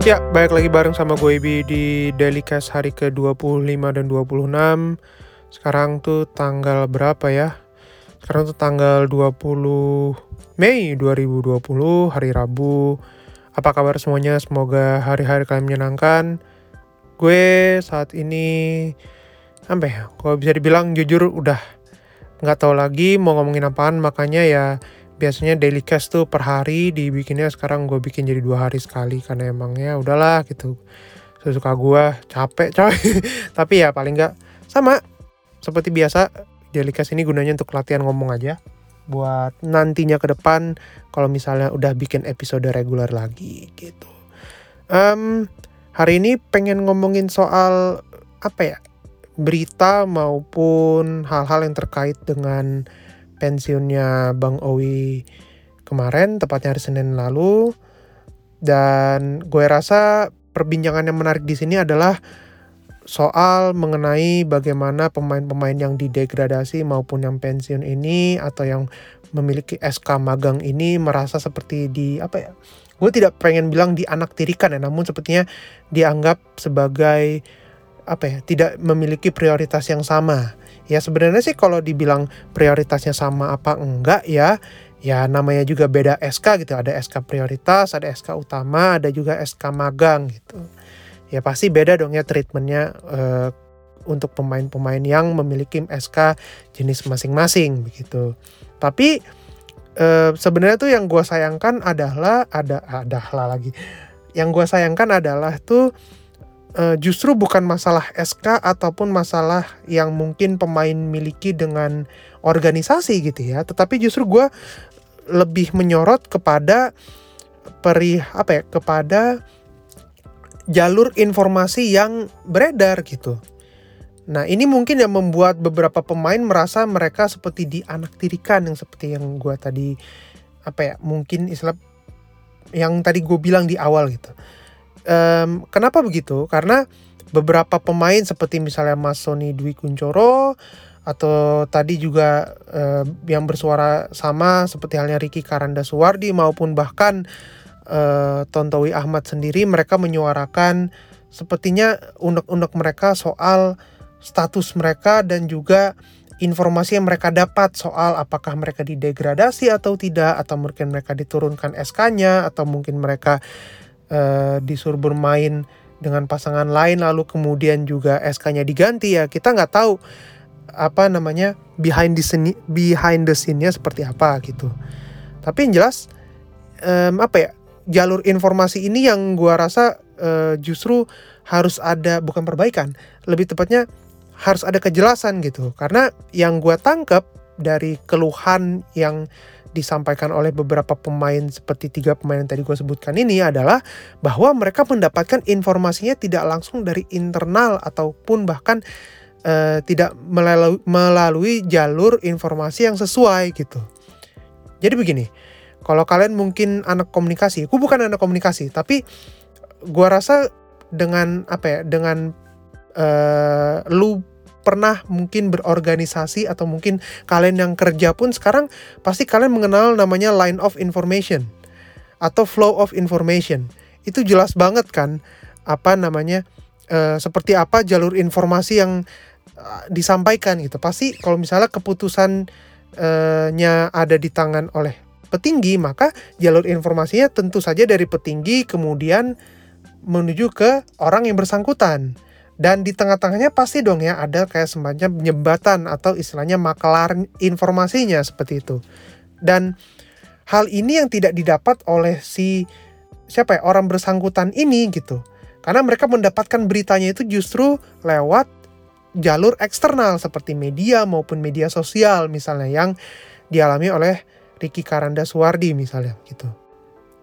Ya, balik lagi bareng sama gue Ibi di Daily Cash hari ke-25 dan 26 Sekarang tuh tanggal berapa ya? Sekarang tuh tanggal 20 Mei 2020, hari Rabu Apa kabar semuanya? Semoga hari-hari kalian menyenangkan Gue saat ini Apa ya? Kalau bisa dibilang jujur udah nggak tahu lagi mau ngomongin apaan Makanya ya biasanya daily cast tuh per hari dibikinnya sekarang gue bikin jadi dua hari sekali karena emangnya udahlah gitu. Sesuka gue capek coy. Tapi ya paling nggak sama. Seperti biasa daily cast ini gunanya untuk latihan ngomong aja. Buat nantinya ke depan kalau misalnya udah bikin episode reguler lagi gitu. Um, hari ini pengen ngomongin soal apa ya? Berita maupun hal-hal yang terkait dengan pensiunnya Bang Owi kemarin, tepatnya hari Senin lalu. Dan gue rasa perbincangan yang menarik di sini adalah soal mengenai bagaimana pemain-pemain yang didegradasi maupun yang pensiun ini atau yang memiliki SK magang ini merasa seperti di apa ya? Gue tidak pengen bilang di anak tirikan ya, namun sepertinya dianggap sebagai apa ya? Tidak memiliki prioritas yang sama Ya sebenarnya sih kalau dibilang prioritasnya sama apa enggak ya, ya namanya juga beda SK gitu. Ada SK prioritas, ada SK utama, ada juga SK magang gitu. Ya pasti beda dong ya treatmentnya uh, untuk pemain-pemain yang memiliki SK jenis masing-masing begitu. Tapi uh, sebenarnya tuh yang gue sayangkan adalah ada adalah lagi. Yang gue sayangkan adalah tuh uh, justru bukan masalah SK ataupun masalah yang mungkin pemain miliki dengan organisasi gitu ya, tetapi justru gue lebih menyorot kepada perih apa ya kepada jalur informasi yang beredar gitu. Nah ini mungkin yang membuat beberapa pemain merasa mereka seperti dianaktirikan yang seperti yang gue tadi apa ya mungkin istilah yang tadi gue bilang di awal gitu Um, kenapa begitu? Karena beberapa pemain seperti misalnya Mas Sony Dwi Kuncoro atau tadi juga uh, yang bersuara sama seperti halnya Ricky Karanda Suwardi maupun bahkan uh, Tontowi Ahmad sendiri mereka menyuarakan sepertinya unek-unek mereka soal status mereka dan juga informasi yang mereka dapat soal apakah mereka didegradasi atau tidak atau mungkin mereka diturunkan SK-nya atau mungkin mereka uh, disuruh bermain dengan pasangan lain lalu kemudian juga SK-nya diganti ya kita nggak tahu apa namanya behind the scene behind the scene-nya seperti apa gitu. Tapi yang jelas um, apa ya jalur informasi ini yang gua rasa uh, justru harus ada bukan perbaikan, lebih tepatnya harus ada kejelasan gitu. Karena yang gua tangkap dari keluhan yang disampaikan oleh beberapa pemain seperti tiga pemain yang tadi gue sebutkan ini adalah bahwa mereka mendapatkan informasinya tidak langsung dari internal ataupun bahkan uh, tidak melalui, melalui jalur informasi yang sesuai gitu. Jadi begini, kalau kalian mungkin anak komunikasi, gue bukan anak komunikasi, tapi gue rasa dengan apa ya, dengan uh, lu pernah mungkin berorganisasi atau mungkin kalian yang kerja pun sekarang pasti kalian mengenal namanya line of information atau flow of information. Itu jelas banget kan apa namanya uh, seperti apa jalur informasi yang uh, disampaikan gitu. Pasti kalau misalnya keputusannya uh, ada di tangan oleh petinggi, maka jalur informasinya tentu saja dari petinggi kemudian menuju ke orang yang bersangkutan. Dan di tengah-tengahnya pasti dong ya ada kayak semacam jembatan atau istilahnya makelar informasinya seperti itu. Dan hal ini yang tidak didapat oleh si siapa ya orang bersangkutan ini gitu. Karena mereka mendapatkan beritanya itu justru lewat jalur eksternal seperti media maupun media sosial misalnya yang dialami oleh Ricky Karanda Suwardi misalnya gitu.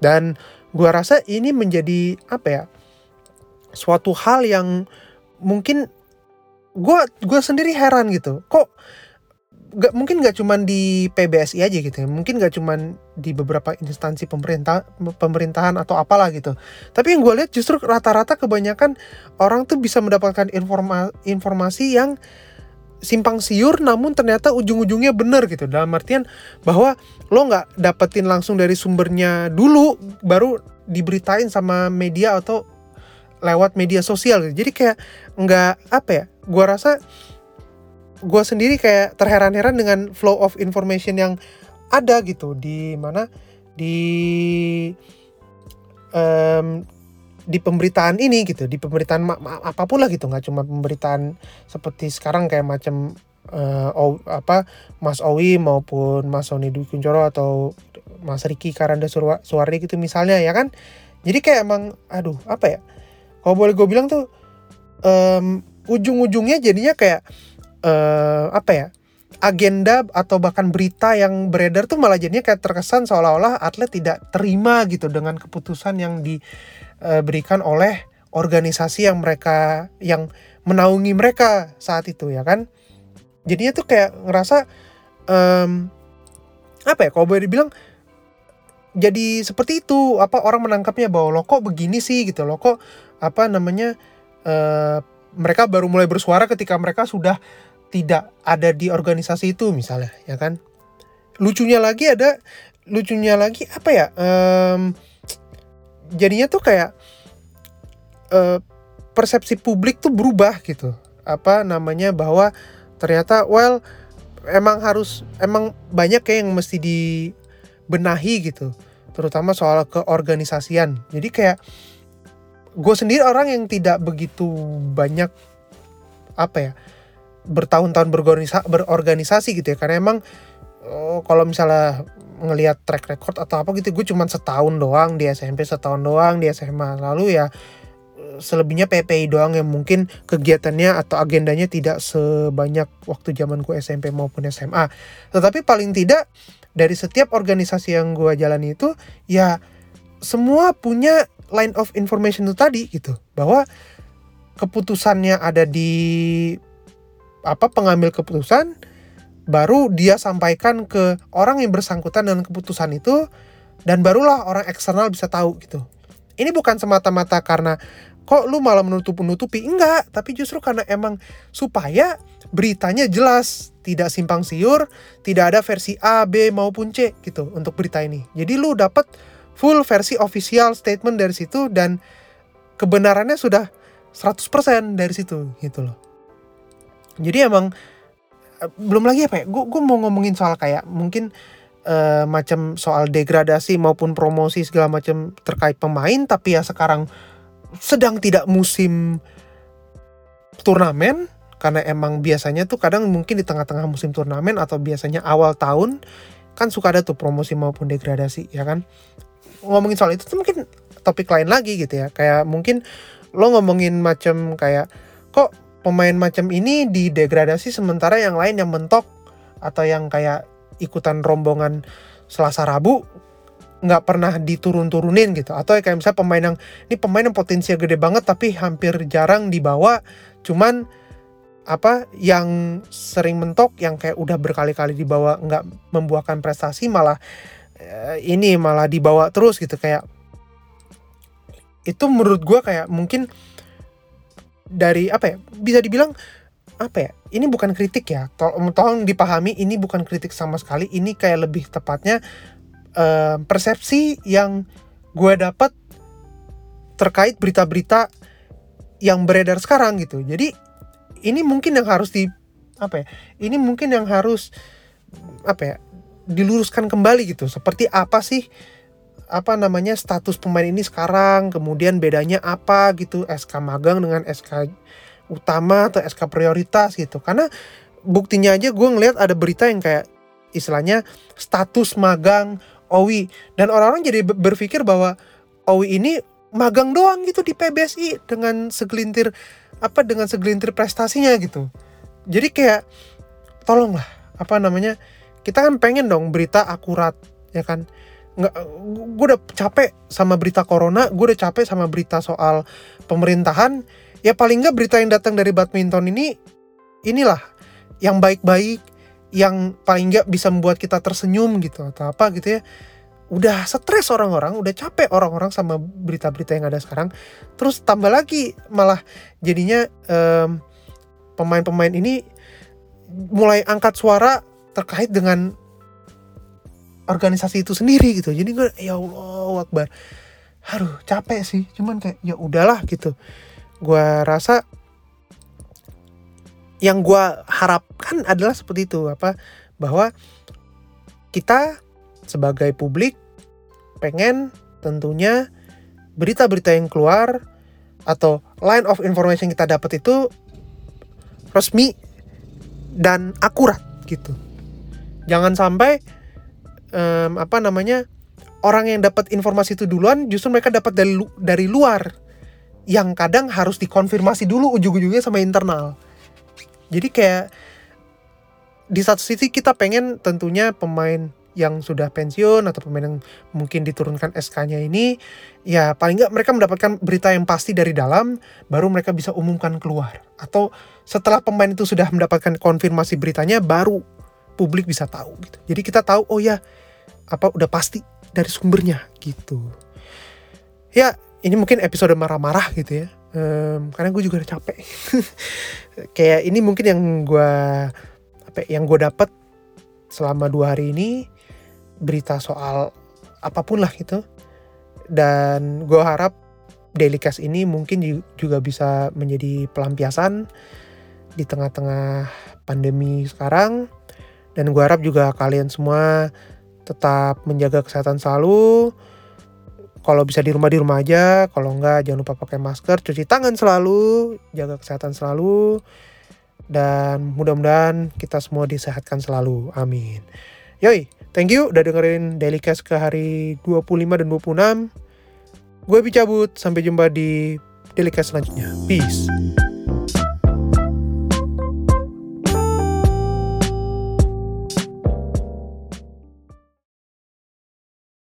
Dan gua rasa ini menjadi apa ya? suatu hal yang mungkin gue gue sendiri heran gitu. Kok gak mungkin gak cuman di PBSI aja gitu ya. Mungkin gak cuman di beberapa instansi pemerintah pemerintahan atau apalah gitu. Tapi yang gue lihat justru rata-rata kebanyakan orang tuh bisa mendapatkan informa informasi yang simpang siur namun ternyata ujung-ujungnya bener gitu. Dalam artian bahwa lo nggak dapetin langsung dari sumbernya dulu baru diberitain sama media atau lewat media sosial gitu. jadi kayak nggak apa ya gua rasa gua sendiri kayak terheran-heran dengan flow of information yang ada gitu. Di mana di um, di pemberitaan ini gitu di pemberitaan apa pun lah gitu. Nggak cuma pemberitaan seperti sekarang kayak macam uh, o, apa Mas Owi maupun Mas Sony Dwi Kuncoro atau Mas Riki Karanda Suwardi gitu misalnya ya kan? Jadi kayak emang aduh apa ya kalau boleh gue bilang tuh um, ujung-ujungnya jadinya kayak uh, apa ya agenda atau bahkan berita yang beredar tuh malah jadinya kayak terkesan seolah-olah atlet tidak terima gitu dengan keputusan yang di uh, berikan oleh organisasi yang mereka yang menaungi mereka saat itu ya kan? Jadinya tuh kayak ngerasa um, apa ya kalau boleh dibilang jadi seperti itu. Apa orang menangkapnya bahwa lo kok begini sih? Gitu lo kok apa namanya uh, mereka baru mulai bersuara ketika mereka sudah tidak ada di organisasi itu misalnya ya kan? Lucunya lagi ada lucunya lagi apa ya um, jadinya tuh kayak uh, persepsi publik tuh berubah gitu. Apa namanya bahwa ternyata well emang harus emang banyak kayak yang mesti dibenahi gitu terutama soal keorganisasian. Jadi kayak gue sendiri orang yang tidak begitu banyak apa ya bertahun-tahun berorganisa berorganisasi gitu ya. Karena emang oh, kalau misalnya ngelihat track record atau apa gitu gue cuma setahun doang di SMP setahun doang di SMA lalu ya selebihnya PPI doang yang mungkin kegiatannya atau agendanya tidak sebanyak waktu zaman gue SMP maupun SMA tetapi paling tidak dari setiap organisasi yang gue jalani itu ya semua punya line of information itu tadi gitu bahwa keputusannya ada di apa pengambil keputusan baru dia sampaikan ke orang yang bersangkutan dengan keputusan itu dan barulah orang eksternal bisa tahu gitu. Ini bukan semata-mata karena kok lu malah menutup-nutupi enggak, tapi justru karena emang supaya beritanya jelas, tidak simpang siur, tidak ada versi A, B maupun C gitu untuk berita ini. Jadi lu dapat full versi official statement dari situ dan kebenarannya sudah 100% dari situ gitu loh. Jadi emang belum lagi apa ya gue mau ngomongin soal kayak mungkin uh, macam soal degradasi maupun promosi segala macam terkait pemain tapi ya sekarang sedang tidak musim turnamen karena emang biasanya tuh kadang mungkin di tengah-tengah musim turnamen atau biasanya awal tahun kan suka ada tuh promosi maupun degradasi ya kan? Ngomongin soal itu tuh mungkin topik lain lagi gitu ya. Kayak mungkin lo ngomongin macam kayak kok pemain macam ini didegradasi sementara yang lain yang mentok? Atau yang kayak ikutan rombongan Selasa Rabu nggak pernah diturun-turunin gitu. Atau kayak misalnya pemain yang ini pemain yang potensinya gede banget tapi hampir jarang dibawa cuman apa yang sering mentok yang kayak udah berkali-kali dibawa nggak membuahkan prestasi malah eh, ini malah dibawa terus gitu. Kayak itu menurut gue kayak mungkin dari apa ya bisa dibilang apa ya ini bukan kritik ya. Tolong, tolong dipahami ini bukan kritik sama sekali ini kayak lebih tepatnya uh, persepsi yang gue dapat terkait berita-berita yang beredar sekarang gitu. Jadi ini mungkin yang harus di apa ya ini mungkin yang harus apa ya diluruskan kembali gitu. Seperti apa sih apa namanya status pemain ini sekarang kemudian bedanya apa gitu SK magang dengan SK utama atau SK prioritas gitu. Karena buktinya aja gue ngeliat ada berita yang kayak istilahnya status magang Owi. Dan orang-orang jadi berpikir bahwa Owi ini magang doang gitu di PBSI dengan segelintir apa dengan segelintir prestasinya gitu. Jadi kayak tolonglah apa namanya kita kan pengen dong berita akurat ya kan? Nggak gue udah capek sama berita corona gue udah capek sama berita soal pemerintahan. Ya paling nggak berita yang datang dari badminton ini inilah yang baik-baik yang paling nggak bisa membuat kita tersenyum gitu atau apa gitu ya. Udah stres orang-orang udah capek orang-orang sama berita-berita yang ada sekarang. Terus tambah lagi malah jadinya pemain pemain-pemain ini mulai angkat suara terkait dengan organisasi itu sendiri gitu. Jadi gue ya Allah Akbar. Aduh capek sih. Cuman kayak ya udahlah gitu. Gue rasa yang gue harapkan adalah seperti itu apa bahwa kita sebagai publik pengen tentunya berita-berita yang keluar atau line of information yang kita dapat itu resmi dan akurat gitu. Jangan sampai um, apa namanya orang yang dapat informasi itu duluan justru mereka dapat dari dari luar yang kadang harus dikonfirmasi dulu ujung-ujungnya sama internal. Jadi kayak di satu sisi kita pengen tentunya pemain yang sudah pensiun atau pemain yang mungkin diturunkan SK-nya ini ya paling nggak mereka mendapatkan berita yang pasti dari dalam baru mereka bisa umumkan keluar. Atau setelah pemain itu sudah mendapatkan konfirmasi beritanya baru publik bisa tahu gitu. Jadi kita tahu oh ya apa udah pasti dari sumbernya gitu. Ya ini mungkin episode marah-marah gitu ya um, karena gue juga udah capek. Kayak ini mungkin yang gue apa ya, yang gue dapat selama dua hari ini berita soal apa pun lah gitu. Dan gue harap cash ini mungkin juga bisa menjadi pelampiasan di tengah-tengah pandemi sekarang. Dan gue harap juga kalian semua tetap menjaga kesehatan selalu kalau bisa di rumah di rumah aja kalau enggak jangan lupa pakai masker cuci tangan selalu jaga kesehatan selalu dan mudah-mudahan kita semua disehatkan selalu amin yoi Thank you udah dengerin Daily Cast ke hari 25 dan 26. Gue cabut, sampai jumpa di Daily Cast selanjutnya. Peace.